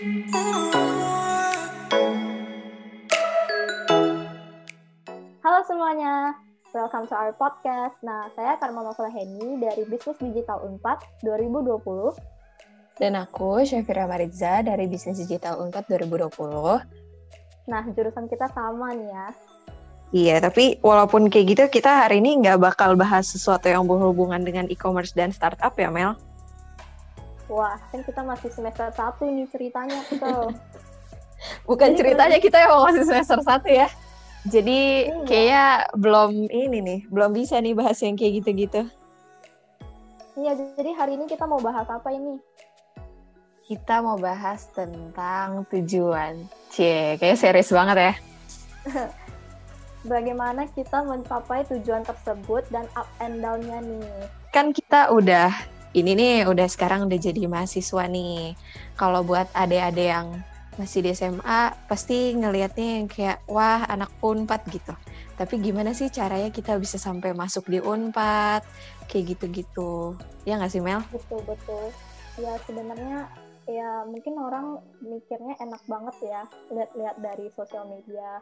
Halo semuanya, welcome to our podcast. Nah, saya Karma Heni dari Bisnis Digital Unpad 2020. Dan aku, Syafira Mariza dari Bisnis Digital Unpad 2020. Nah, jurusan kita sama nih ya. Iya, tapi walaupun kayak gitu, kita hari ini nggak bakal bahas sesuatu yang berhubungan dengan e-commerce dan startup ya, Mel? Wah, kan kita masih semester 1 nih ceritanya tuh. Bukan Jadi ceritanya kita yang masih semester 1 ya. Jadi iya. kayaknya belum ini nih, belum bisa nih bahas yang kayak gitu-gitu. Iya, jadi hari ini kita mau bahas apa ini? Kita mau bahas tentang tujuan. Cie, kayak serius banget ya. Bagaimana kita mencapai tujuan tersebut dan up and down-nya nih. Kan kita udah ini nih udah sekarang udah jadi mahasiswa nih. Kalau buat adik-adik yang masih di SMA pasti ngelihatnya yang kayak wah anak Unpad gitu. Tapi gimana sih caranya kita bisa sampai masuk di Unpad kayak gitu-gitu. Ya nggak sih Mel? Betul betul. Ya sebenarnya ya mungkin orang mikirnya enak banget ya lihat-lihat dari sosial media.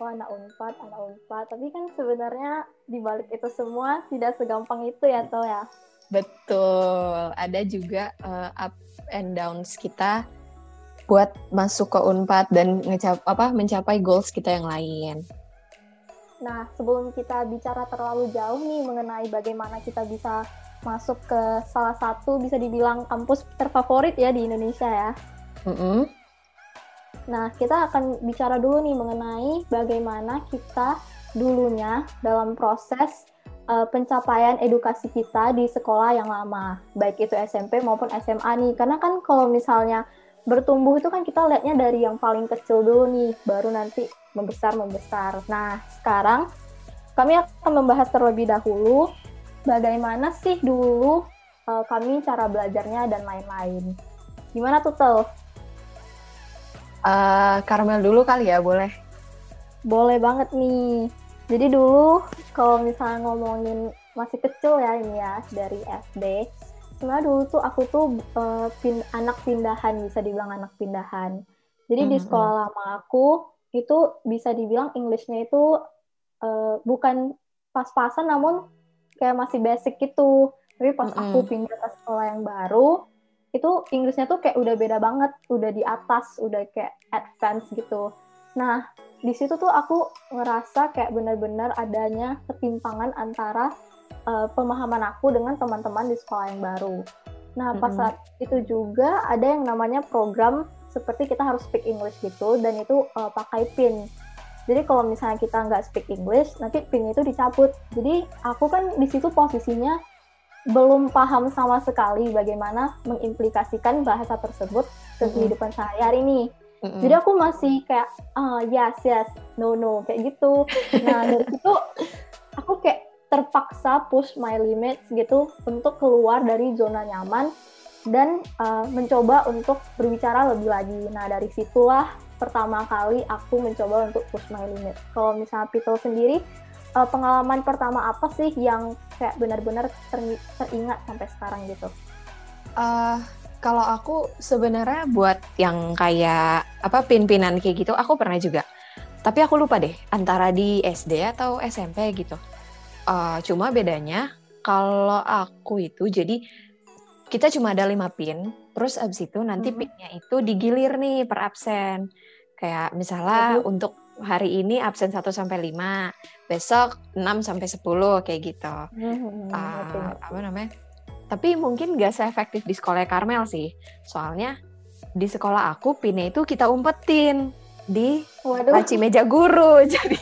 Oh anak Unpad, anak Unpad. Tapi kan sebenarnya di balik itu semua tidak segampang itu ya toh ya. Betul. Ada juga uh, up and downs kita buat masuk ke Unpad dan ngecap apa mencapai goals kita yang lain. Nah, sebelum kita bicara terlalu jauh nih mengenai bagaimana kita bisa masuk ke salah satu bisa dibilang kampus terfavorit ya di Indonesia ya. Mm -hmm. Nah, kita akan bicara dulu nih mengenai bagaimana kita dulunya dalam proses uh, pencapaian edukasi kita di sekolah yang lama, baik itu SMP maupun SMA nih. Karena kan kalau misalnya bertumbuh itu kan kita lihatnya dari yang paling kecil dulu nih, baru nanti membesar membesar. Nah, sekarang kami akan membahas terlebih dahulu bagaimana sih dulu uh, kami cara belajarnya dan lain-lain. Gimana tuh Tel? Uh, Karmel dulu kali ya, boleh? Boleh banget nih. Jadi dulu kalau misalnya ngomongin masih kecil ya ini ya dari SD, sebenarnya dulu tuh aku tuh uh, pin anak pindahan bisa dibilang anak pindahan. Jadi mm-hmm. di sekolah hmm. lama aku itu bisa dibilang Englishnya itu uh, bukan pas-pasan namun kayak masih basic gitu. Tapi pas mm-hmm. aku pindah ke sekolah yang baru itu Inggrisnya tuh kayak udah beda banget, udah di atas, udah kayak advance gitu. Nah, di situ tuh aku ngerasa kayak benar-benar adanya ketimpangan antara uh, pemahaman aku dengan teman-teman di sekolah yang baru. Nah, pas saat itu juga ada yang namanya program seperti kita harus speak English gitu, dan itu uh, pakai PIN. Jadi kalau misalnya kita nggak speak English, nanti PIN itu dicabut. Jadi aku kan di situ posisinya belum paham sama sekali bagaimana mengimplikasikan bahasa tersebut ke kehidupan sehari-hari ini. Mm-hmm. Jadi aku masih kayak ah yes yes no no kayak gitu. Nah dari itu aku kayak terpaksa push my limits gitu untuk keluar dari zona nyaman dan uh, mencoba untuk berbicara lebih lagi. Nah dari situlah pertama kali aku mencoba untuk push my limit. Kalau misalnya Pito sendiri, uh, pengalaman pertama apa sih yang kayak benar-benar ter teringat sampai sekarang gitu? Uh, kalau aku sebenarnya buat yang kayak apa pin-pinan kayak gitu, aku pernah juga. Tapi aku lupa deh antara di SD atau SMP gitu. Uh, cuma bedanya kalau aku itu jadi kita cuma ada lima pin, terus abis itu nanti hmm. pinnya itu digilir nih per absen. Kayak misalnya hmm. untuk hari ini absen 1 sampai 5, besok 6 sampai 10 kayak gitu. Hmm. Uh, apa namanya? Tapi mungkin gak se-efektif di sekolah Karmel sih. Soalnya di sekolah aku pinnya itu kita umpetin di Waduh. laci meja guru. Jadi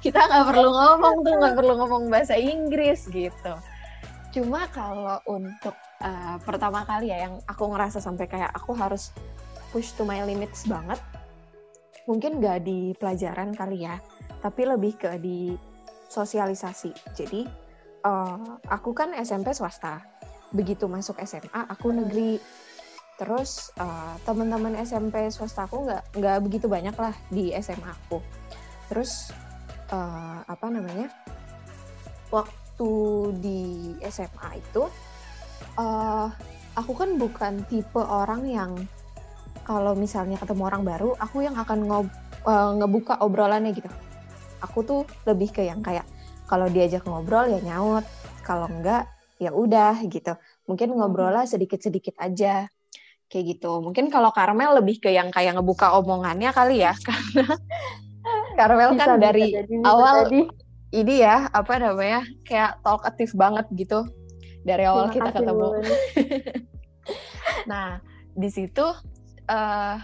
kita nggak perlu ngomong tuh nggak perlu ngomong bahasa Inggris gitu cuma kalau untuk uh, pertama kali ya yang aku ngerasa sampai kayak aku harus push to my limits banget mungkin nggak di pelajaran kali ya tapi lebih ke di sosialisasi jadi uh, aku kan SMP swasta begitu masuk SMA aku negeri terus uh, teman-teman SMP swasta aku nggak nggak begitu banyak lah di SMA aku terus uh, apa namanya waktu di SMA itu uh, aku kan bukan tipe orang yang kalau misalnya ketemu orang baru, aku yang akan ngob uh, ngebuka obrolannya gitu. Aku tuh lebih ke yang kayak kalau diajak ngobrol ya nyaut, kalau enggak ya udah gitu. Mungkin hmm. ngobrolnya sedikit-sedikit aja kayak gitu. Mungkin kalau Karmel lebih ke yang kayak ngebuka omongannya kali ya, karena Karmel kan dari jadi, awal jadi. ini ya apa namanya kayak talkative banget gitu dari awal Terima kita ketemu. nah di situ uh,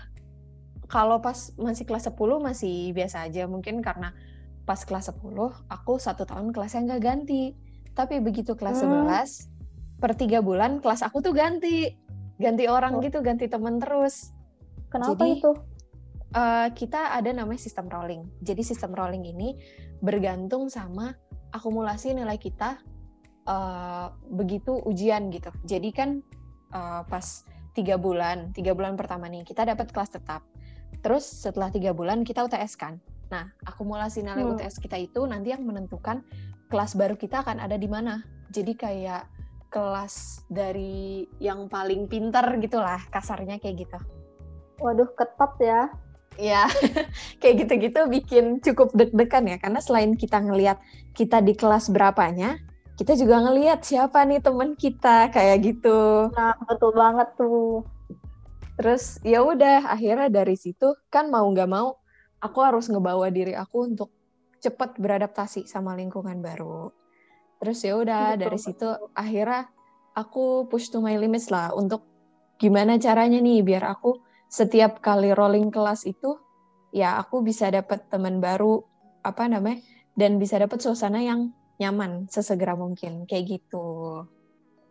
kalau pas masih kelas 10 masih biasa aja mungkin karena pas kelas 10 aku satu tahun kelasnya nggak ganti tapi begitu kelas hmm. 11 per tiga bulan kelas aku tuh ganti ganti orang oh. gitu ganti temen terus kenapa Jadi, itu uh, kita ada namanya sistem rolling jadi sistem rolling ini bergantung sama akumulasi nilai kita uh, begitu ujian gitu jadi kan uh, pas tiga bulan, tiga bulan pertama nih kita dapat kelas tetap. Terus setelah tiga bulan kita UTS kan. Nah, akumulasi nilai hmm. UTS kita itu nanti yang menentukan kelas baru kita akan ada di mana. Jadi kayak kelas dari yang paling pinter gitulah, kasarnya kayak gitu. Waduh, ketat ya. Ya, kayak gitu-gitu bikin cukup deg-degan ya, karena selain kita ngelihat kita di kelas berapanya, kita juga ngelihat siapa nih temen kita kayak gitu. Nah, betul banget tuh. Terus ya udah akhirnya dari situ kan mau nggak mau aku harus ngebawa diri aku untuk cepat beradaptasi sama lingkungan baru. Terus ya udah dari situ akhirnya aku push to my limits lah untuk gimana caranya nih biar aku setiap kali rolling kelas itu ya aku bisa dapat teman baru apa namanya dan bisa dapat suasana yang nyaman sesegera mungkin kayak gitu.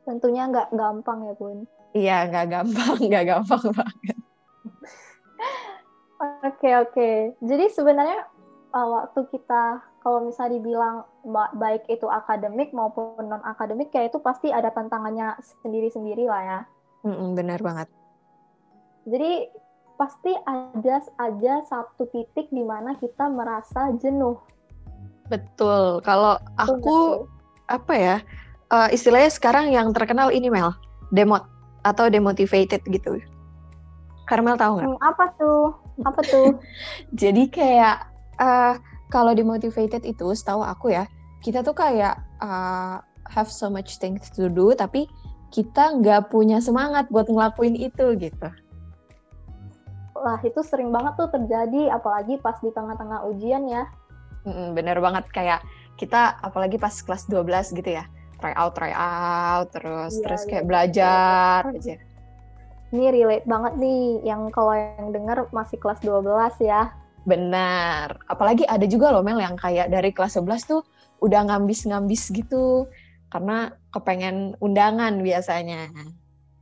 Tentunya nggak gampang ya bun. Iya nggak gampang, nggak gampang banget. Oke oke. Jadi sebenarnya uh, waktu kita kalau misalnya dibilang baik itu akademik maupun non akademik kayak itu pasti ada tantangannya sendiri-sendiri lah ya. Mm-mm, benar banget. Jadi pasti ada aja satu titik di mana kita merasa jenuh Betul. Kalau aku apa ya? Uh, istilahnya sekarang yang terkenal ini Mel, demot atau demotivated gitu. Karmel tahu nggak? Hmm, apa tuh? Apa tuh? Jadi kayak uh, kalau demotivated itu, setahu aku ya, kita tuh kayak uh, have so much things to do, tapi kita nggak punya semangat buat ngelakuin itu gitu. Lah itu sering banget tuh terjadi, apalagi pas di tengah-tengah ujian ya bener banget kayak kita apalagi pas kelas 12 gitu ya try out try out terus iya, terus kayak iya, belajar iya. aja ini relate banget nih yang kalau yang denger masih kelas 12 ya benar. Apalagi ada juga loh Mel yang kayak dari kelas 11 tuh udah ngambis-ngambis gitu. Karena kepengen undangan biasanya.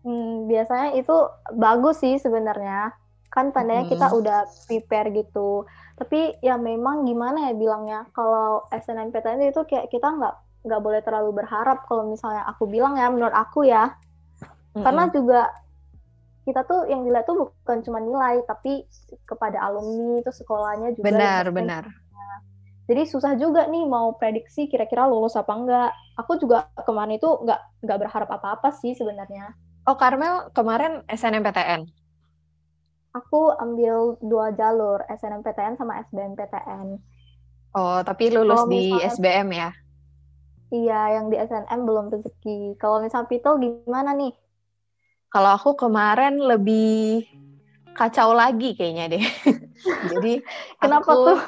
Hmm, biasanya itu bagus sih sebenarnya. Kan tandanya hmm. kita udah prepare gitu. Tapi ya memang gimana ya bilangnya kalau SNMPTN itu kayak kita nggak nggak boleh terlalu berharap kalau misalnya aku bilang ya menurut aku ya. Karena juga kita tuh yang dilihat tuh bukan cuma nilai tapi kepada alumni itu sekolahnya juga benar benar jadi susah juga nih mau prediksi kira-kira lulus apa enggak aku juga kemarin itu nggak nggak berharap apa-apa sih sebenarnya oh Karmel kemarin SNMPTN Aku ambil dua jalur, SNMPTN sama SBMPTN. Oh, tapi lulus di misalnya, SBM ya? Iya, yang di SNM belum rezeki. Kalau misal Pito gimana nih? Kalau aku kemarin lebih kacau lagi kayaknya deh. Jadi kenapa aku, tuh?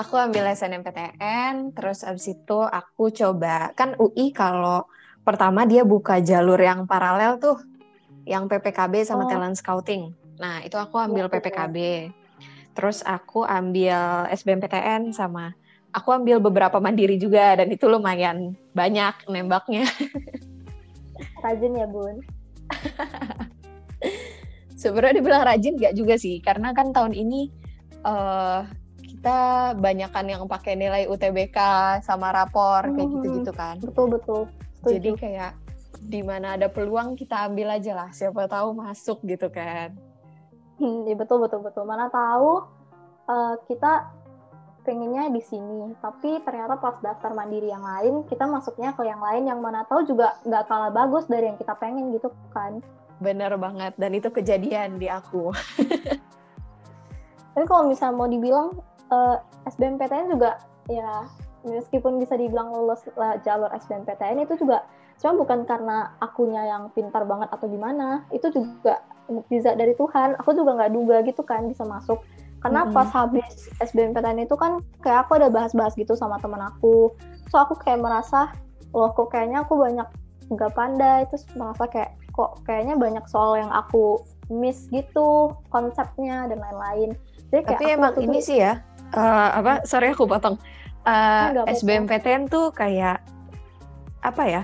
Aku ambil SNMPTN, terus abis itu aku coba kan UI kalau pertama dia buka jalur yang paralel tuh, yang PPKB sama oh. talent scouting. Nah, itu aku ambil PPKB. Terus aku ambil SBMPTN sama aku ambil beberapa mandiri juga dan itu lumayan banyak nembaknya. Rajin ya, Bun. Sebenarnya dibilang rajin gak juga sih, karena kan tahun ini uh, kita banyakkan yang pakai nilai UTBK sama rapor kayak hmm, gitu-gitu kan. Betul betul. Jadi kayak di mana ada peluang kita ambil aja lah, siapa tahu masuk gitu kan. Hmm, ya betul betul betul. Mana tahu uh, kita pengennya di sini, tapi ternyata pas daftar mandiri yang lain, kita masuknya ke yang lain yang mana tahu juga nggak kalah bagus dari yang kita pengen gitu kan. Bener banget, dan itu kejadian di aku. Tapi kalau misalnya mau dibilang uh, SBMPTN juga ya meskipun bisa dibilang lulus jalur SBMPTN itu juga cuma bukan karena akunya yang pintar banget atau gimana itu juga bisa dari Tuhan aku juga nggak duga gitu kan bisa masuk karena mm -hmm. pas habis SBMPTN itu kan kayak aku ada bahas-bahas gitu sama teman aku. So aku kayak merasa loh kok kayaknya aku banyak nggak pandai. Terus merasa kayak kok kayaknya banyak soal yang aku miss gitu konsepnya dan lain-lain. Jadi kayak tapi emang ini sih ya uh, apa? Sorry aku potong. Uh, eh, SBMPTN tuh kayak apa ya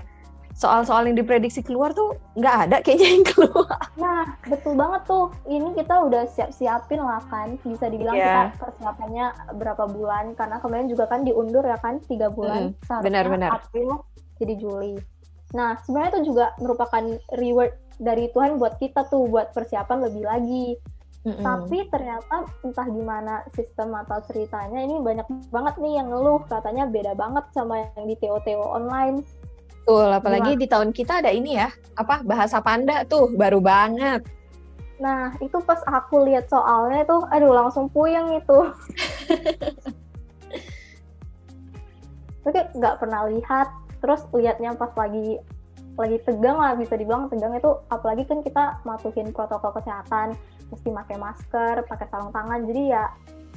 soal-soal yang diprediksi keluar tuh nggak ada kayaknya yang keluar. Nah, betul banget tuh. Ini kita udah siap-siapin lah kan. Bisa dibilang yeah. kita persiapannya berapa bulan. Karena kemarin juga kan diundur ya kan, tiga bulan. Mm, benar-benar. April jadi Juli. Nah, sebenarnya itu juga merupakan reward dari Tuhan buat kita tuh, buat persiapan lebih lagi. Mm-hmm. Tapi ternyata entah gimana sistem atau ceritanya ini banyak banget nih yang ngeluh katanya beda banget sama yang di TO-TO online Betul, apalagi Gimana? di tahun kita ada ini ya, apa bahasa panda tuh baru banget. Nah, itu pas aku lihat soalnya tuh, aduh langsung puyeng itu. Oke, nggak pernah lihat, terus liatnya pas lagi lagi tegang lah bisa dibilang tegang itu apalagi kan kita masukin protokol kesehatan mesti pakai masker pakai sarung tangan jadi ya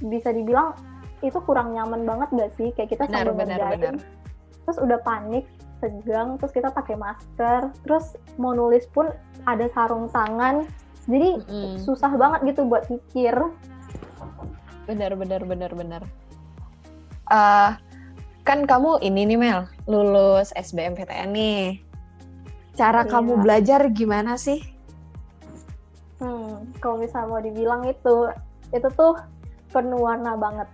bisa dibilang itu kurang nyaman banget gak sih kayak kita benar, sambil benar, benar. terus udah panik tegang terus kita pakai masker terus mau nulis pun ada sarung tangan. Jadi mm. susah banget gitu buat pikir. Benar benar benar benar. Uh, kan kamu ini nih Mel lulus SBMPTN nih. Cara iya. kamu belajar gimana sih? Hmm kalau misalnya mau dibilang itu itu tuh penuh warna banget.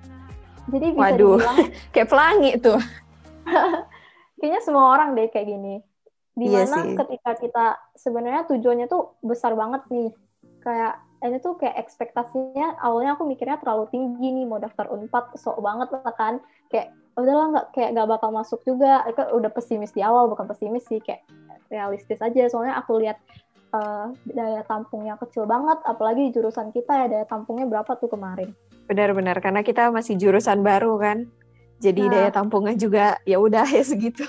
Jadi bisa Waduh, dibilang kayak pelangi tuh kayaknya semua orang deh kayak gini. Di mana iya ketika kita sebenarnya tujuannya tuh besar banget nih. Kayak ini tuh kayak ekspektasinya awalnya aku mikirnya terlalu tinggi nih mau daftar unpad sok banget lah kan. Kayak udahlah nggak kayak nggak bakal masuk juga. Itu udah pesimis di awal bukan pesimis sih kayak realistis aja. Soalnya aku lihat uh, daya tampungnya kecil banget apalagi di jurusan kita ya daya tampungnya berapa tuh kemarin? Benar-benar karena kita masih jurusan baru kan jadi nah, daya tampungnya juga ya udah ya segitu.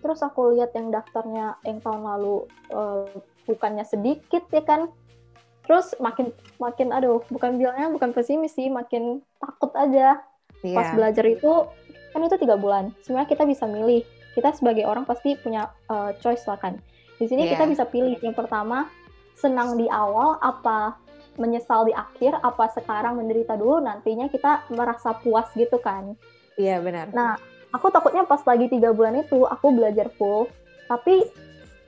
Terus aku lihat yang daftarnya yang tahun lalu uh, bukannya sedikit ya kan? Terus makin makin aduh bukan bilangnya bukan pesimis sih makin takut aja. Yeah. pas belajar itu kan itu tiga bulan. Sebenarnya kita bisa milih. Kita sebagai orang pasti punya uh, choice lah kan. Di sini yeah. kita bisa pilih yang pertama senang di awal apa menyesal di akhir apa sekarang menderita dulu nantinya kita merasa puas gitu kan. Iya benar. Nah aku takutnya pas lagi tiga bulan itu aku belajar full tapi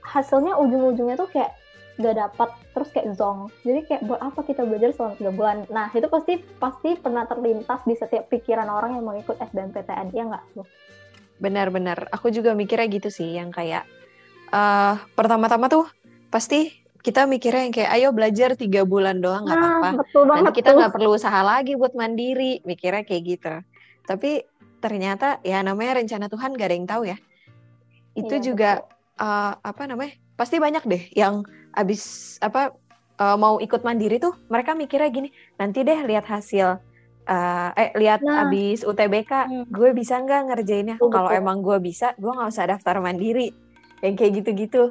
hasilnya ujung-ujungnya tuh kayak gak dapat terus kayak zong. Jadi kayak buat apa kita belajar selama tiga bulan? Nah itu pasti pasti pernah terlintas di setiap pikiran orang yang mau ikut SBMPTN ya nggak? Benar-benar aku juga mikirnya gitu sih yang kayak uh, pertama-tama tuh pasti kita mikirnya yang kayak ayo belajar tiga bulan doang nggak nah, apa-apa. nanti kita nggak perlu usaha lagi buat mandiri mikirnya kayak gitu. Tapi ternyata ya namanya rencana Tuhan gak ada yang tahu ya. Itu iya, juga uh, apa namanya pasti banyak deh yang abis apa uh, mau ikut mandiri tuh mereka mikirnya gini nanti deh lihat hasil uh, eh lihat nah, abis UTBK hmm. gue bisa nggak ngerjainnya? Kalau emang gue bisa gue nggak usah daftar mandiri. Yang kayak gitu-gitu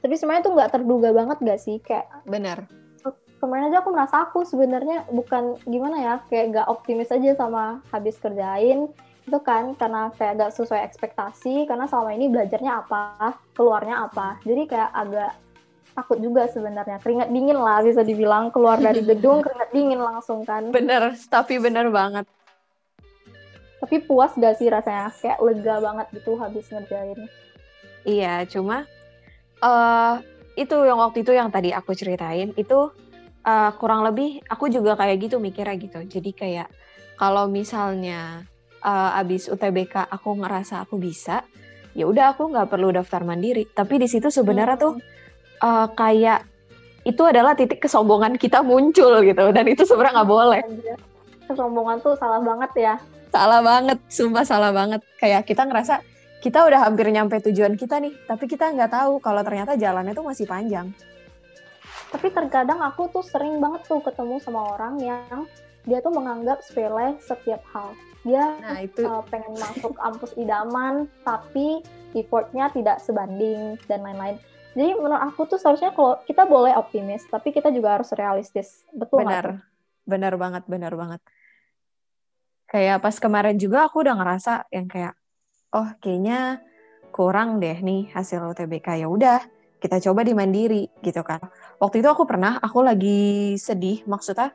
tapi sebenarnya tuh nggak terduga banget gak sih? Kayak benar kemarin aja aku merasa aku sebenarnya bukan gimana ya kayak gak optimis aja sama habis kerjain itu kan. Karena kayak gak sesuai ekspektasi karena selama ini belajarnya apa keluarnya apa. Jadi kayak agak takut juga sebenarnya. Keringat dingin lah bisa dibilang. Keluar dari gedung keringat dingin langsung kan. Bener tapi bener banget. Tapi puas gak sih rasanya? Kayak lega banget gitu habis ngerjain. Iya cuma uh, itu yang waktu itu yang tadi aku ceritain itu uh, kurang lebih aku juga kayak gitu mikirnya gitu. Jadi kayak kalau misalnya uh, abis UTBK aku ngerasa aku bisa, ya udah aku nggak perlu daftar mandiri. Tapi di situ sebenarnya tuh uh, kayak itu adalah titik kesombongan kita muncul gitu dan itu sebenarnya nggak boleh. Kesombongan tuh salah banget ya. Salah banget, sumpah salah banget. Kayak kita ngerasa kita udah hampir nyampe tujuan kita nih, tapi kita nggak tahu kalau ternyata jalannya tuh masih panjang. Tapi terkadang aku tuh sering banget tuh ketemu sama orang yang dia tuh menganggap sepele setiap hal. Dia nah, itu. Uh, pengen masuk kampus idaman, tapi effortnya tidak sebanding dan lain-lain. Jadi menurut aku tuh seharusnya kalau kita boleh optimis, tapi kita juga harus realistis. Betul Benar, benar banget, benar banget. Kayak pas kemarin juga aku udah ngerasa yang kayak, oh kayaknya kurang deh nih hasil UTBK. Ya udah, kita coba di mandiri gitu kan. Waktu itu aku pernah, aku lagi sedih, maksudnya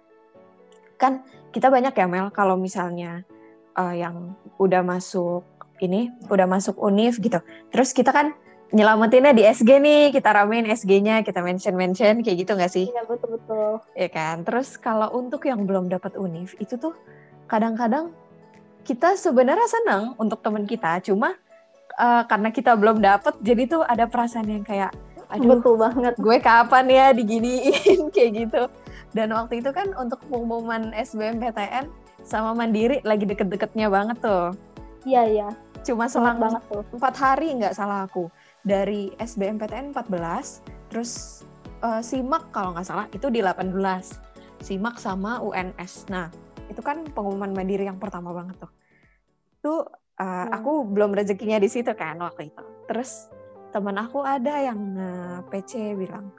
kan kita banyak ya Mel, kalau misalnya uh, yang udah masuk ini, udah masuk univ gitu. Terus kita kan nyelamatinnya di SG nih, kita ramein SG-nya, kita mention-mention kayak gitu nggak sih? Iya betul-betul. Iya kan. Terus kalau untuk yang belum dapat univ itu tuh kadang-kadang kita sebenarnya senang untuk teman kita, cuma uh, karena kita belum dapat, jadi tuh ada perasaan yang kayak, aduh, betul banget. Gue kapan ya diginiin kayak gitu. Dan waktu itu kan untuk pengumuman SBMPTN sama Mandiri lagi deket-deketnya banget tuh. Iya iya. Cuma selang banget tuh. empat hari nggak salah aku dari SBMPTN 14, terus uh, SIMAK kalau nggak salah itu di 18. SIMAK sama UNS. Nah, itu kan pengumuman mandiri yang pertama banget tuh. Itu uh, hmm. aku belum rezekinya di situ kan waktu itu. Terus teman aku ada yang uh, PC bilang,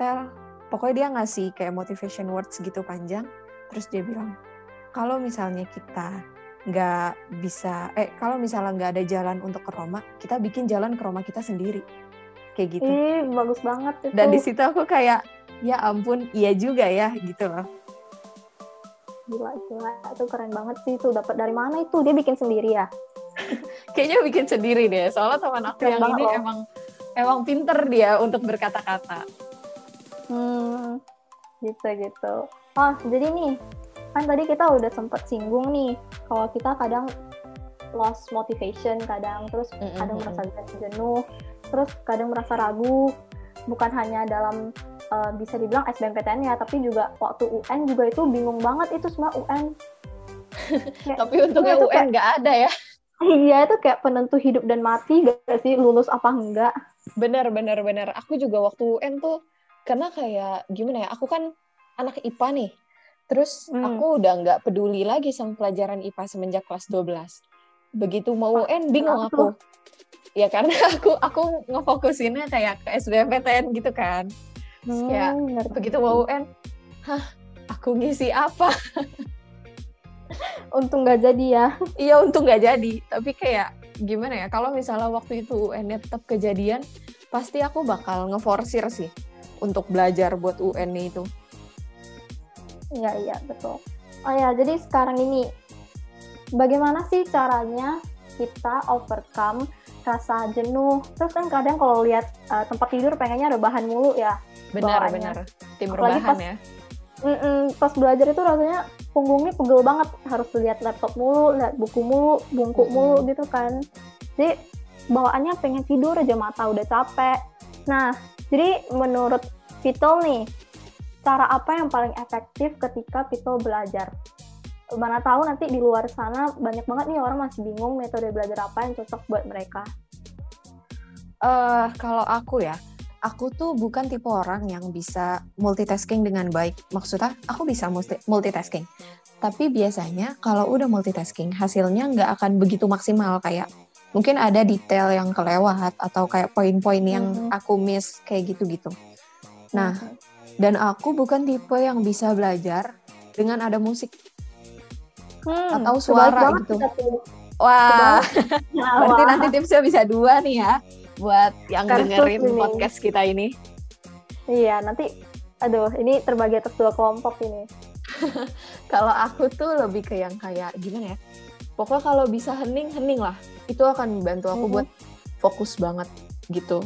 "Tel, pokoknya dia ngasih kayak motivation words gitu panjang." Terus dia bilang, "Kalau misalnya kita nggak bisa eh kalau misalnya nggak ada jalan untuk ke Roma kita bikin jalan ke Roma kita sendiri kayak gitu Ih, bagus banget itu. dan di situ aku kayak ya ampun iya juga ya gitu loh gila gila. Itu keren banget sih itu dapat dari mana itu? Dia bikin sendiri ya? Kayaknya bikin sendiri deh soalnya teman aku keren yang ini loh. emang emang pinter dia untuk berkata-kata. Hmm gitu gitu. Oh jadi nih kan tadi kita udah sempet singgung nih kalau kita kadang lost motivation kadang terus mm -hmm. kadang merasa jenuh terus kadang merasa ragu bukan hanya dalam uh, bisa dibilang SBMPTN ya tapi juga waktu UN juga itu bingung banget itu semua UN kayak, tapi untungnya UN nggak ada ya iya itu kayak penentu hidup dan mati gak sih lulus apa enggak bener bener bener aku juga waktu UN tuh karena kayak gimana ya aku kan anak IPA nih Terus hmm. aku udah nggak peduli lagi sama pelajaran IPA semenjak kelas 12. Begitu mau UN bingung aku. Ya karena aku aku ngefokusinnya kayak ke SBMPTN gitu kan. Terus kayak hmm, begitu mau UN, hah aku ngisi apa? untung nggak jadi ya. Iya untung nggak jadi. Tapi kayak gimana ya? Kalau misalnya waktu itu UN tetap kejadian, pasti aku bakal ngeforsir sih untuk belajar buat UN itu. Iya iya betul. Oh ya jadi sekarang ini bagaimana sih caranya kita overcome rasa jenuh? Terus kan kadang kalau lihat uh, tempat tidur pengennya ada bahan mulu ya. Benar benar. Tim pas, ya. Mm -mm, pas belajar itu rasanya punggungnya pegel banget harus lihat laptop mulu, lihat buku mulu, bungku mm -hmm. mulu gitu kan. Jadi bawaannya pengen tidur aja mata udah capek. Nah, jadi menurut Vito nih, cara apa yang paling efektif ketika people belajar? Mana tahu nanti di luar sana banyak banget nih orang masih bingung metode belajar apa yang cocok buat mereka. Uh, kalau aku ya, aku tuh bukan tipe orang yang bisa multitasking dengan baik. Maksudnya, aku bisa multitasking. Tapi biasanya kalau udah multitasking, hasilnya nggak akan begitu maksimal kayak mungkin ada detail yang kelewat atau kayak poin-poin yang mm -hmm. aku miss kayak gitu-gitu. Nah, mm -hmm. Dan aku bukan tipe yang bisa belajar dengan ada musik hmm, atau suara gitu. Wah, berarti nanti tipsnya bisa dua nih ya buat yang Karsus dengerin ini. podcast kita ini. Iya, nanti aduh ini terbagi atas dua kelompok ini. kalau aku tuh lebih ke yang kayak gimana ya? Pokoknya kalau bisa hening, hening lah. Itu akan membantu aku -hmm. buat fokus banget gitu.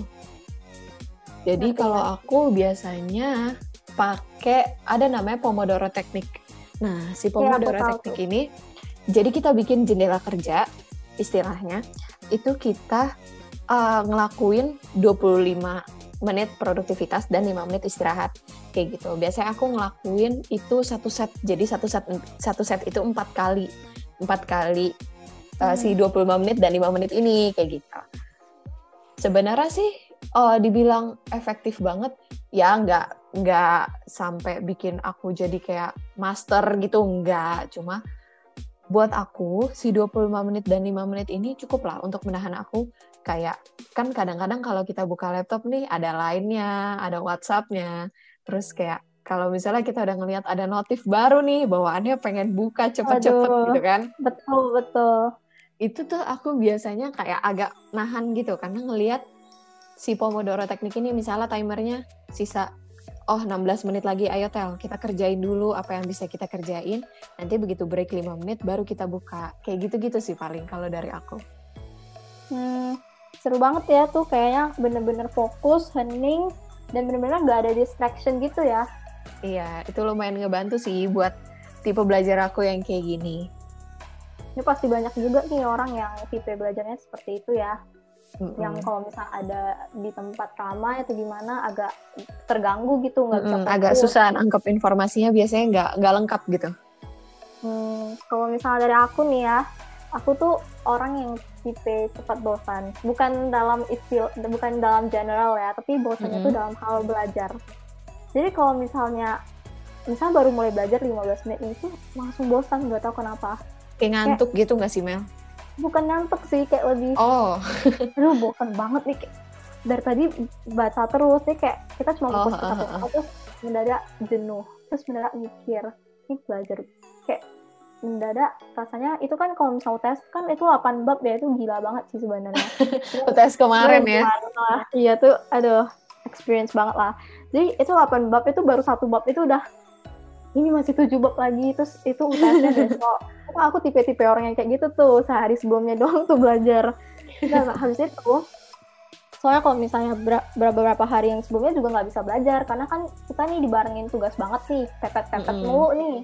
Jadi kalau aku biasanya pakai ada namanya Pomodoro Teknik. Nah, si Pomodoro ya, Teknik ini jadi kita bikin jendela kerja istilahnya. Itu kita uh, ngelakuin 25 menit produktivitas dan 5 menit istirahat kayak gitu. Biasanya aku ngelakuin itu satu set. Jadi satu set satu set itu empat kali. Empat kali uh, si 25 menit dan 5 menit ini kayak gitu. Sebenarnya sih uh, dibilang efektif banget ya nggak nggak sampai bikin aku jadi kayak master gitu nggak. Cuma buat aku si 25 menit dan 5 menit ini cukup lah untuk menahan aku. Kayak kan kadang-kadang kalau kita buka laptop nih ada lainnya ada WhatsAppnya. Terus kayak kalau misalnya kita udah ngelihat ada notif baru nih bawaannya pengen buka cepet-cepet gitu kan. Betul betul. Itu tuh aku biasanya kayak agak nahan gitu. Karena ngelihat si Pomodoro teknik ini misalnya timernya sisa oh 16 menit lagi ayo tel kita kerjain dulu apa yang bisa kita kerjain. Nanti begitu break 5 menit baru kita buka. Kayak gitu-gitu sih paling kalau dari aku. Hmm, seru banget ya tuh kayaknya bener-bener fokus hening dan bener-bener gak ada distraction gitu ya. Iya itu lumayan ngebantu sih buat tipe belajar aku yang kayak gini. Ini pasti banyak juga nih orang yang tipe belajarnya seperti itu ya mm-hmm. yang kalau misalnya ada di tempat ramai atau gimana agak terganggu gitu nggak mm-hmm. bisa agak susah nangkep informasinya biasanya nggak nggak lengkap gitu hmm, kalau misalnya dari aku nih ya aku tuh orang yang tipe cepat bosan bukan dalam istilah bukan dalam general ya tapi bosannya mm-hmm. tuh dalam hal belajar jadi kalau misalnya misalnya baru mulai belajar 15 menit itu langsung bosan nggak tahu kenapa kayak ngantuk kayak, gitu nggak sih Mel bukan ngantuk sih kayak lebih oh. Aduh bosan banget nih kayak dari tadi baca terus nih kayak kita cuma fokus oh, ke satu uh, uh. terus mendadak jenuh terus mendadak mikir ini belajar. Kayak mendadak rasanya itu kan kalau misal tes kan itu 8 bab ya itu gila banget sih sebenarnya. Tes kemarin ya. Iya tuh aduh experience banget lah. Jadi itu 8 bab itu baru satu bab itu udah ini masih tujuh bab lagi terus itu UTS-nya besok. Aku tipe-tipe orang yang kayak gitu tuh sehari sebelumnya doang tuh belajar. Nah habis itu soalnya kalau misalnya beberapa hari yang sebelumnya juga nggak bisa belajar karena kan kita nih dibarengin tugas banget nih pepet-pepet mm -hmm. mulu nih.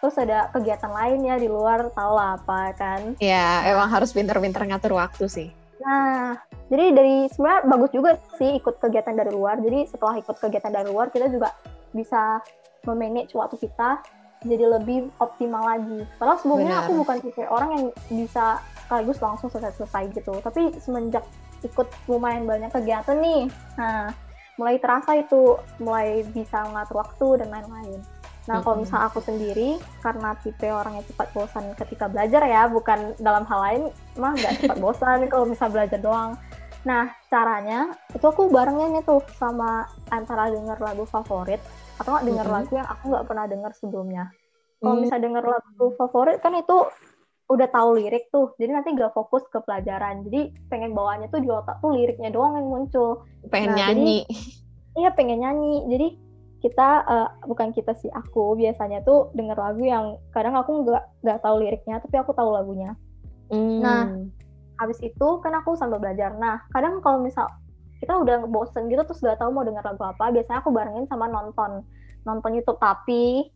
Terus ada kegiatan lain ya di luar tau lah apa kan? Ya emang harus pinter-pinter ngatur waktu sih. Nah jadi dari sebenarnya bagus juga sih ikut kegiatan dari luar. Jadi setelah ikut kegiatan dari luar kita juga bisa memanage waktu kita jadi lebih optimal lagi. Padahal sebelumnya Benar. aku bukan tipe orang yang bisa sekaligus langsung selesai-selesai gitu. Tapi semenjak ikut lumayan banyak kegiatan nih, nah mulai terasa itu mulai bisa mengatur waktu dan lain-lain. Nah, kalau misalnya aku sendiri, karena tipe orang yang cepat bosan ketika belajar ya, bukan dalam hal lain, mah nggak cepat bosan kalau misalnya belajar doang. Nah, caranya itu aku barengin itu sama antara denger lagu favorit atau nggak denger mm -hmm. lagu yang aku nggak pernah denger sebelumnya. Kalau mm. misalnya denger lagu favorit kan itu udah tahu lirik tuh, jadi nanti gak fokus ke pelajaran. Jadi pengen bawanya tuh di otak tuh liriknya doang yang muncul. Pengen nah, nyanyi. Jadi, iya pengen nyanyi. Jadi kita uh, bukan kita sih aku biasanya tuh denger lagu yang kadang aku nggak nggak tahu liriknya tapi aku tahu lagunya. Mm. Nah habis itu kan aku sambil belajar. Nah, kadang kalau misal kita udah bosen gitu terus gak tahu mau denger lagu apa, biasanya aku barengin sama nonton nonton YouTube tapi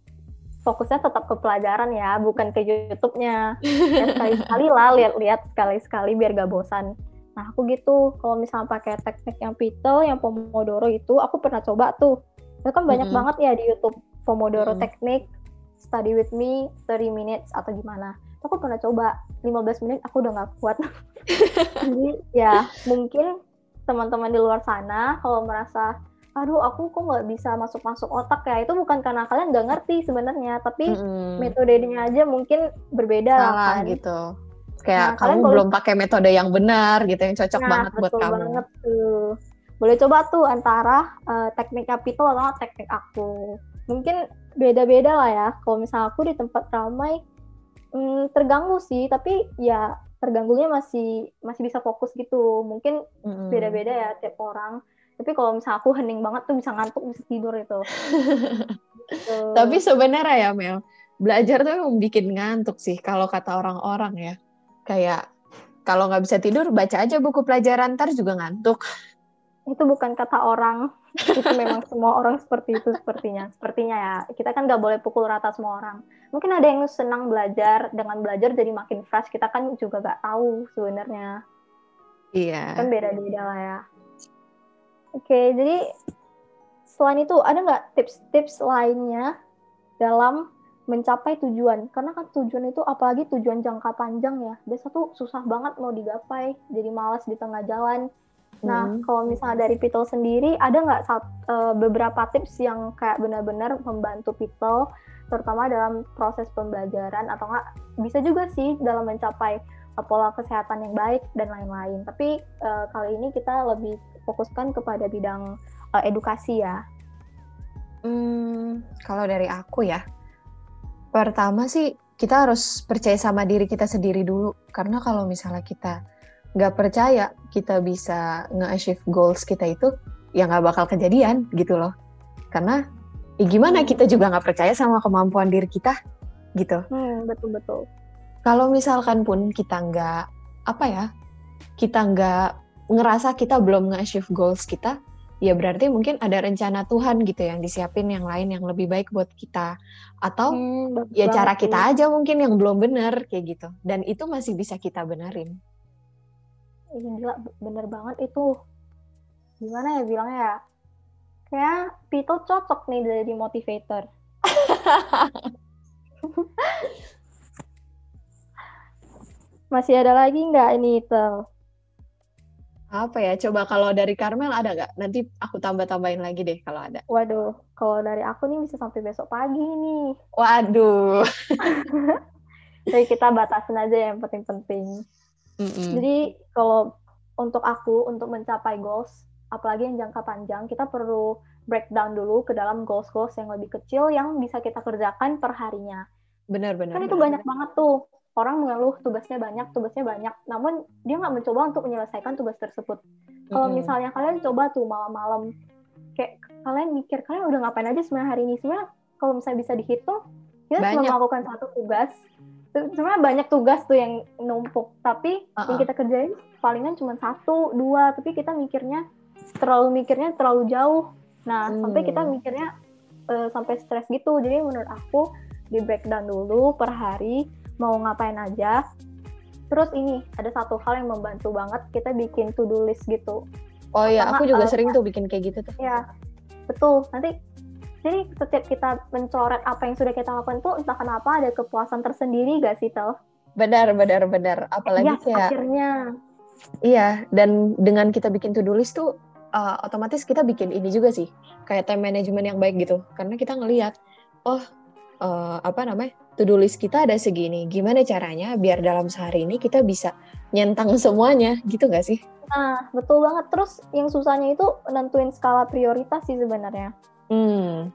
fokusnya tetap ke pelajaran ya, bukan ke YouTube-nya. Ya, sekali-sekali lah lihat-lihat sekali-sekali biar gak bosan. Nah, aku gitu. Kalau misalnya pakai teknik yang Pitel, yang Pomodoro itu, aku pernah coba tuh. Itu kan banyak mm -hmm. banget ya di YouTube Pomodoro mm -hmm. teknik, study with me 30 minutes atau gimana aku pernah coba 15 menit aku udah nggak kuat jadi ya mungkin teman-teman di luar sana kalau merasa aduh aku kok nggak bisa masuk-masuk otak ya itu bukan karena kalian nggak ngerti sebenarnya tapi mm-hmm. metodenya aja mungkin berbeda Salah kan. gitu. Kayak nah, kamu belum pakai metode yang benar gitu yang cocok nah, banget buat kamu. banget tuh. Boleh coba tuh antara uh, teknik capital atau teknik aku. Mungkin beda-beda lah ya. Kalau misalnya aku di tempat ramai mm, terganggu sih tapi ya terganggunya masih masih bisa fokus gitu mungkin mm-hmm. beda-beda ya tiap orang tapi kalau misalnya aku hening banget tuh bisa ngantuk bisa tidur itu gitu. tapi sebenarnya ya Mel belajar tuh emang bikin ngantuk sih kalau kata orang-orang ya kayak kalau nggak bisa tidur baca aja buku pelajaran ntar juga ngantuk itu bukan kata orang. Itu memang semua orang seperti itu sepertinya. Sepertinya ya kita kan nggak boleh pukul rata semua orang. Mungkin ada yang senang belajar dengan belajar jadi makin fresh. Kita kan juga nggak tahu sebenarnya. Iya. Kan beda-beda lah ya. Oke jadi selain itu ada nggak tips-tips lainnya dalam mencapai tujuan? Karena kan tujuan itu apalagi tujuan jangka panjang ya. Biasa tuh susah banget mau digapai jadi malas di tengah jalan nah hmm. kalau misalnya dari Pitol sendiri ada nggak uh, beberapa tips yang kayak benar-benar membantu Pitol terutama dalam proses pembelajaran atau enggak bisa juga sih dalam mencapai uh, pola kesehatan yang baik dan lain-lain tapi uh, kali ini kita lebih fokuskan kepada bidang uh, edukasi ya Hmm, kalau dari aku ya, pertama sih kita harus percaya sama diri kita sendiri dulu. Karena kalau misalnya kita nggak percaya kita bisa nge-achieve goals kita itu, ya nggak bakal kejadian gitu loh. Karena ya gimana hmm. kita juga nggak percaya sama kemampuan diri kita gitu. Hmm, betul betul. Kalau misalkan pun kita nggak apa ya, kita nggak ngerasa kita belum nge-achieve goals kita, ya berarti mungkin ada rencana Tuhan gitu yang disiapin yang lain yang lebih baik buat kita atau hmm, ya cara kita aja mungkin yang belum benar kayak gitu dan itu masih bisa kita benerin iya gila bener banget itu. Gimana ya bilangnya ya? Kayak Pito cocok nih jadi motivator. Masih ada lagi nggak ini Tel? apa ya? Coba kalau dari Carmel ada nggak? Nanti aku tambah tambahin lagi deh kalau ada. Waduh kalau dari aku nih bisa sampai besok pagi nih. Waduh. Jadi kita batasin aja yang penting-penting mm -mm. jadi kalau untuk aku untuk mencapai goals apalagi yang jangka panjang kita perlu breakdown dulu ke dalam goals-goals yang lebih kecil yang bisa kita kerjakan per harinya benar-benar kan itu banyak banget tuh orang mengeluh tugasnya banyak, tugasnya banyak, namun dia nggak mencoba untuk menyelesaikan tugas tersebut. Kalau mm-hmm. misalnya kalian coba tuh malam-malam, kayak kalian mikir kalian udah ngapain aja sebenarnya hari ini sebenarnya kalau misalnya bisa dihitung, kita banyak. cuma melakukan satu tugas. Sebenarnya banyak tugas tuh yang numpuk, tapi uh-uh. yang kita kerjain palingan cuma satu, dua, tapi kita mikirnya terlalu mikirnya terlalu jauh. Nah, hmm. sampai kita mikirnya uh, sampai stres gitu. Jadi menurut aku di breakdown dulu per hari mau ngapain aja. Terus ini ada satu hal yang membantu banget kita bikin to do list gitu. Oh iya, aku juga uh, sering tuh bikin kayak gitu tuh. Iya, betul. Nanti jadi setiap kita mencoret apa yang sudah kita lakukan tuh entah kenapa ada kepuasan tersendiri gak sih Tel? Benar, benar, benar. Apalagi ya, kayak akhirnya. Iya, dan dengan kita bikin to do list tuh uh, otomatis kita bikin ini juga sih, kayak time management yang baik gitu. Karena kita ngelihat, oh uh, apa namanya to-do list kita ada segini. Gimana caranya biar dalam sehari ini kita bisa nyentang semuanya, gitu nggak sih? Nah, betul banget. Terus yang susahnya itu nentuin skala prioritas sih sebenarnya. Hmm.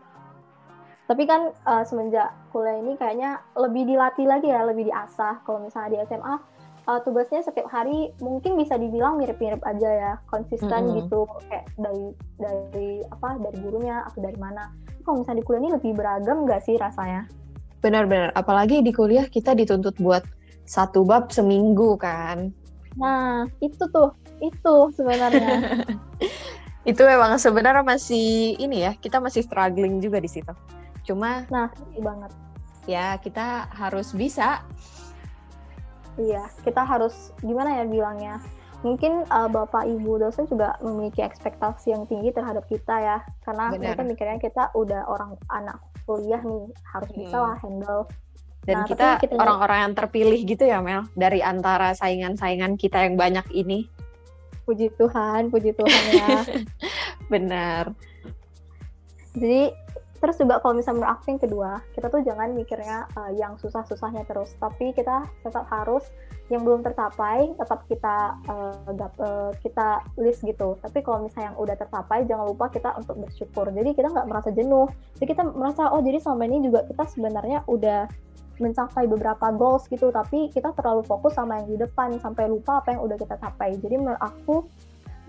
Tapi kan uh, semenjak kuliah ini kayaknya lebih dilatih lagi ya, lebih diasah. Kalau misalnya di SMA, uh, eh, tugasnya setiap hari mungkin bisa dibilang mirip-mirip aja ya, konsisten mm -hmm. gitu, kayak dari dari apa dari gurunya atau dari mana. Kalau misalnya di kuliah ini lebih beragam nggak sih rasanya? Benar-benar, apalagi di kuliah kita dituntut buat satu bab seminggu kan. Nah, itu tuh, itu sebenarnya. itu memang sebenarnya masih ini ya, kita masih struggling juga di situ. Cuma Nah, banget. Ya, kita harus bisa. Iya, kita harus gimana ya bilangnya? Mungkin uh, Bapak Ibu dosen juga memiliki ekspektasi yang tinggi terhadap kita ya, karena Benar. mereka mikirnya kita udah orang anak kuliah nih harus bisa hmm. lah handle dan nah, kita orang-orang yang terpilih gitu ya Mel dari antara saingan-saingan kita yang banyak ini puji Tuhan puji Tuhan ya. Benar. Jadi terus juga kalau misalnya menurut aku yang kedua kita tuh jangan mikirnya uh, yang susah-susahnya terus tapi kita tetap harus yang belum tercapai tetap kita uh, uh, kita list gitu. Tapi kalau misalnya yang udah tercapai jangan lupa kita untuk bersyukur. Jadi kita nggak merasa jenuh. Jadi kita merasa oh jadi selama ini juga kita sebenarnya udah mencapai beberapa goals gitu tapi kita terlalu fokus sama yang di depan sampai lupa apa yang udah kita capai jadi menurut aku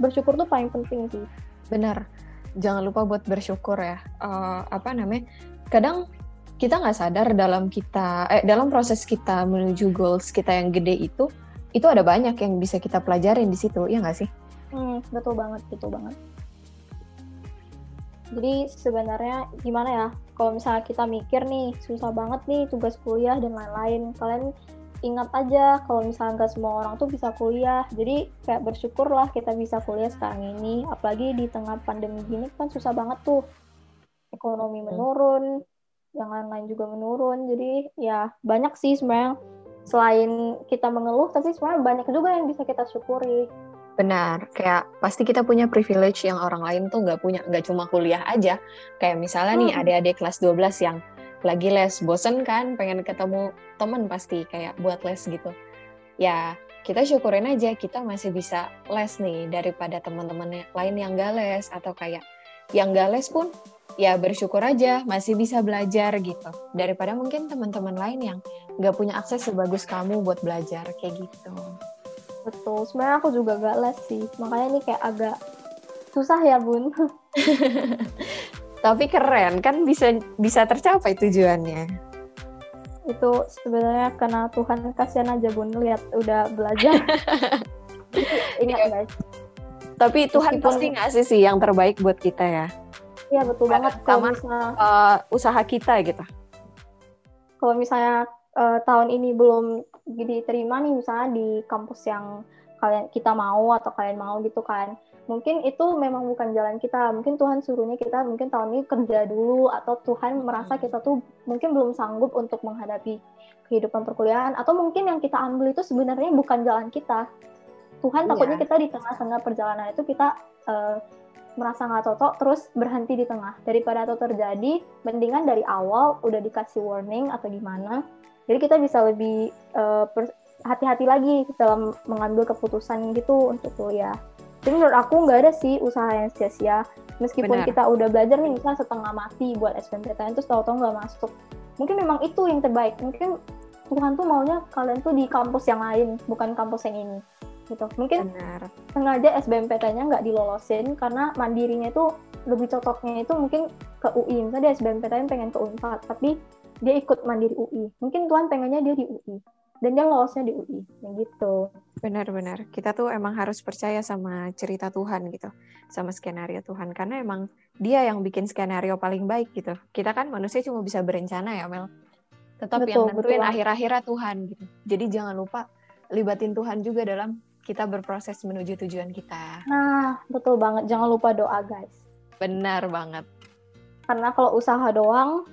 bersyukur tuh paling penting sih benar jangan lupa buat bersyukur ya. Uh, apa namanya? Kadang kita nggak sadar dalam kita eh, dalam proses kita menuju goals kita yang gede itu itu ada banyak yang bisa kita pelajarin di situ ya nggak sih? Hmm, betul banget, betul banget. Jadi sebenarnya gimana ya? Kalau misalnya kita mikir nih susah banget nih tugas kuliah dan lain-lain, kalian ingat aja kalau misalnya nggak semua orang tuh bisa kuliah. Jadi kayak bersyukurlah kita bisa kuliah sekarang ini. Apalagi di tengah pandemi gini kan susah banget tuh. Ekonomi menurun yang lain-lain juga menurun. Jadi ya banyak sih sebenarnya selain kita mengeluh, tapi sebenarnya banyak juga yang bisa kita syukuri. Benar, kayak pasti kita punya privilege yang orang lain tuh nggak punya, nggak cuma kuliah aja. Kayak misalnya nih Hmm. adik-adik kelas 12 yang lagi les, bosen kan, pengen ketemu temen pasti kayak buat les gitu. Ya, kita syukurin aja kita masih bisa les nih daripada teman-teman lain yang gak les atau kayak yang gak les pun ya bersyukur aja masih bisa belajar gitu daripada mungkin teman-teman lain yang gak punya akses sebagus kamu buat belajar kayak gitu. Betul, sebenarnya aku juga gak les sih, makanya ini kayak agak susah ya bun. Tapi keren kan bisa bisa tercapai tujuannya. Itu sebenarnya karena Tuhan kasihan aja bun, lihat udah belajar. Ingat Iya. guys, Tapi Tuhan Meskipun- pasti ngasih sih yang terbaik buat kita ya. iya betul Sama- banget sama- misalnya Eh, usaha kita gitu. kalau misalnya eh, tahun ini belum diterima nih misalnya di kampus yang kalian kita mau atau kalian mau gitu kan mungkin itu memang bukan jalan kita mungkin Tuhan suruhnya kita mungkin tahun ini kerja dulu atau Tuhan merasa Hmm. kita tuh mungkin belum sanggup untuk menghadapi kehidupan perkuliahan atau mungkin yang kita ambil itu sebenarnya bukan jalan kita Tuhan Iya. takutnya kita di tengah-tengah perjalanan itu kita eh, merasa nggak cocok terus berhenti di tengah daripada itu terjadi mendingan dari awal udah dikasih warning atau gimana jadi kita bisa lebih per- hati-hati lagi dalam mengambil keputusan gitu untuk kuliah. Jadi menurut aku nggak ada sih usaha yang sia-sia. Meskipun Benar. kita udah belajar nih misalnya setengah mati buat SBMPTN terus tahu-tahu nggak masuk. Mungkin memang itu yang terbaik. Mungkin Tuhan tuh maunya kalian tuh di kampus yang lain bukan kampus yang ini gitu. Mungkin Benar. sengaja SBMPTN-nya nggak dilolosin karena mandirinya itu lebih cocoknya itu mungkin ke UI misalnya dia SBMPTN pengen ke UNPAD tapi dia ikut mandiri UI mungkin Tuhan pengennya dia di UI dan dia lolosnya di UI yang gitu Benar-benar. Kita tuh emang harus percaya sama cerita Tuhan gitu. Sama skenario Tuhan. Karena emang dia yang bikin skenario paling baik gitu. Kita kan manusia cuma bisa berencana ya Mel. Tetap yang Betul, nentuin betul. akhir-akhirnya Tuhan gitu. Jadi jangan lupa libatin Tuhan juga dalam kita berproses menuju tujuan kita. nah betul banget jangan lupa doa guys Benar banget. karena kalau usaha doang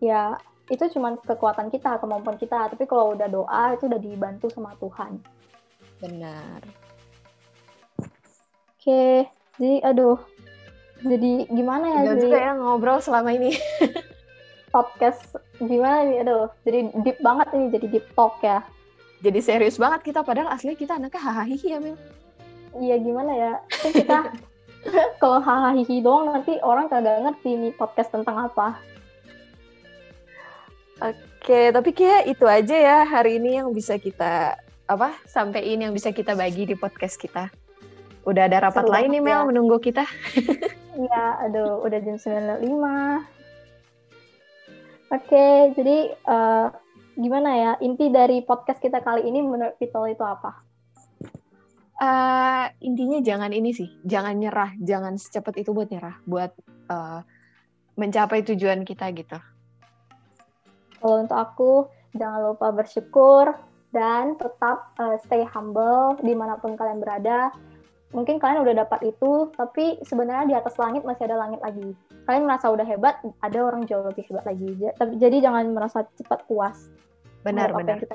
ya itu cuma kekuatan kita kemampuan kita tapi kalau udah doa itu udah dibantu sama Tuhan Benar. oke jadi aduh jadi gimana ya Gak jadi juga ya ngobrol selama ini. podcast gimana nih aduh jadi deep banget ini jadi deep talk ya Jadi serius banget kita. Padahal aslinya kita anaknya hahaha ya Mel. iya gimana ya kan kita kalau hahaha doang nanti orang kagak ngerti nih podcast tentang apa Oke, tapi kayak itu aja ya hari ini yang bisa kita apa sampein yang bisa kita bagi di podcast kita. Udah ada rapat Seru lain nih Mel ya. menunggu kita. Iya, aduh, udah jam 9.05. Oke, jadi eh, gimana ya? Inti dari podcast kita kali ini menurut Pitol itu apa? Eh, intinya jangan ini sih, jangan nyerah, jangan secepat itu buat nyerah, buat eh, mencapai tujuan kita gitu. Kalau untuk aku, jangan lupa bersyukur dan tetap eh, stay humble di mana pun kalian berada. Mungkin kalian udah dapat itu, tapi sebenarnya di atas langit masih ada langit lagi. Kalian merasa udah hebat, ada orang jauh lebih hebat lagi. Jadi jangan merasa cepat puas. Benar, terhadap apa benar. yang kita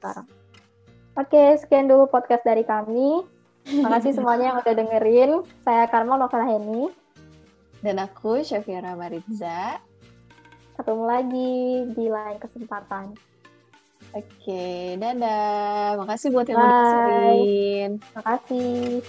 sekarang. Oke, sekian dulu podcast dari kami. Makasih semuanya yang udah dengerin. Saya Karma Novela Heni. Dan aku Syafira Maritza. Ketemu lagi di lain kesempatan. Oke, dadah. Makasih buat yang udah. Makasih.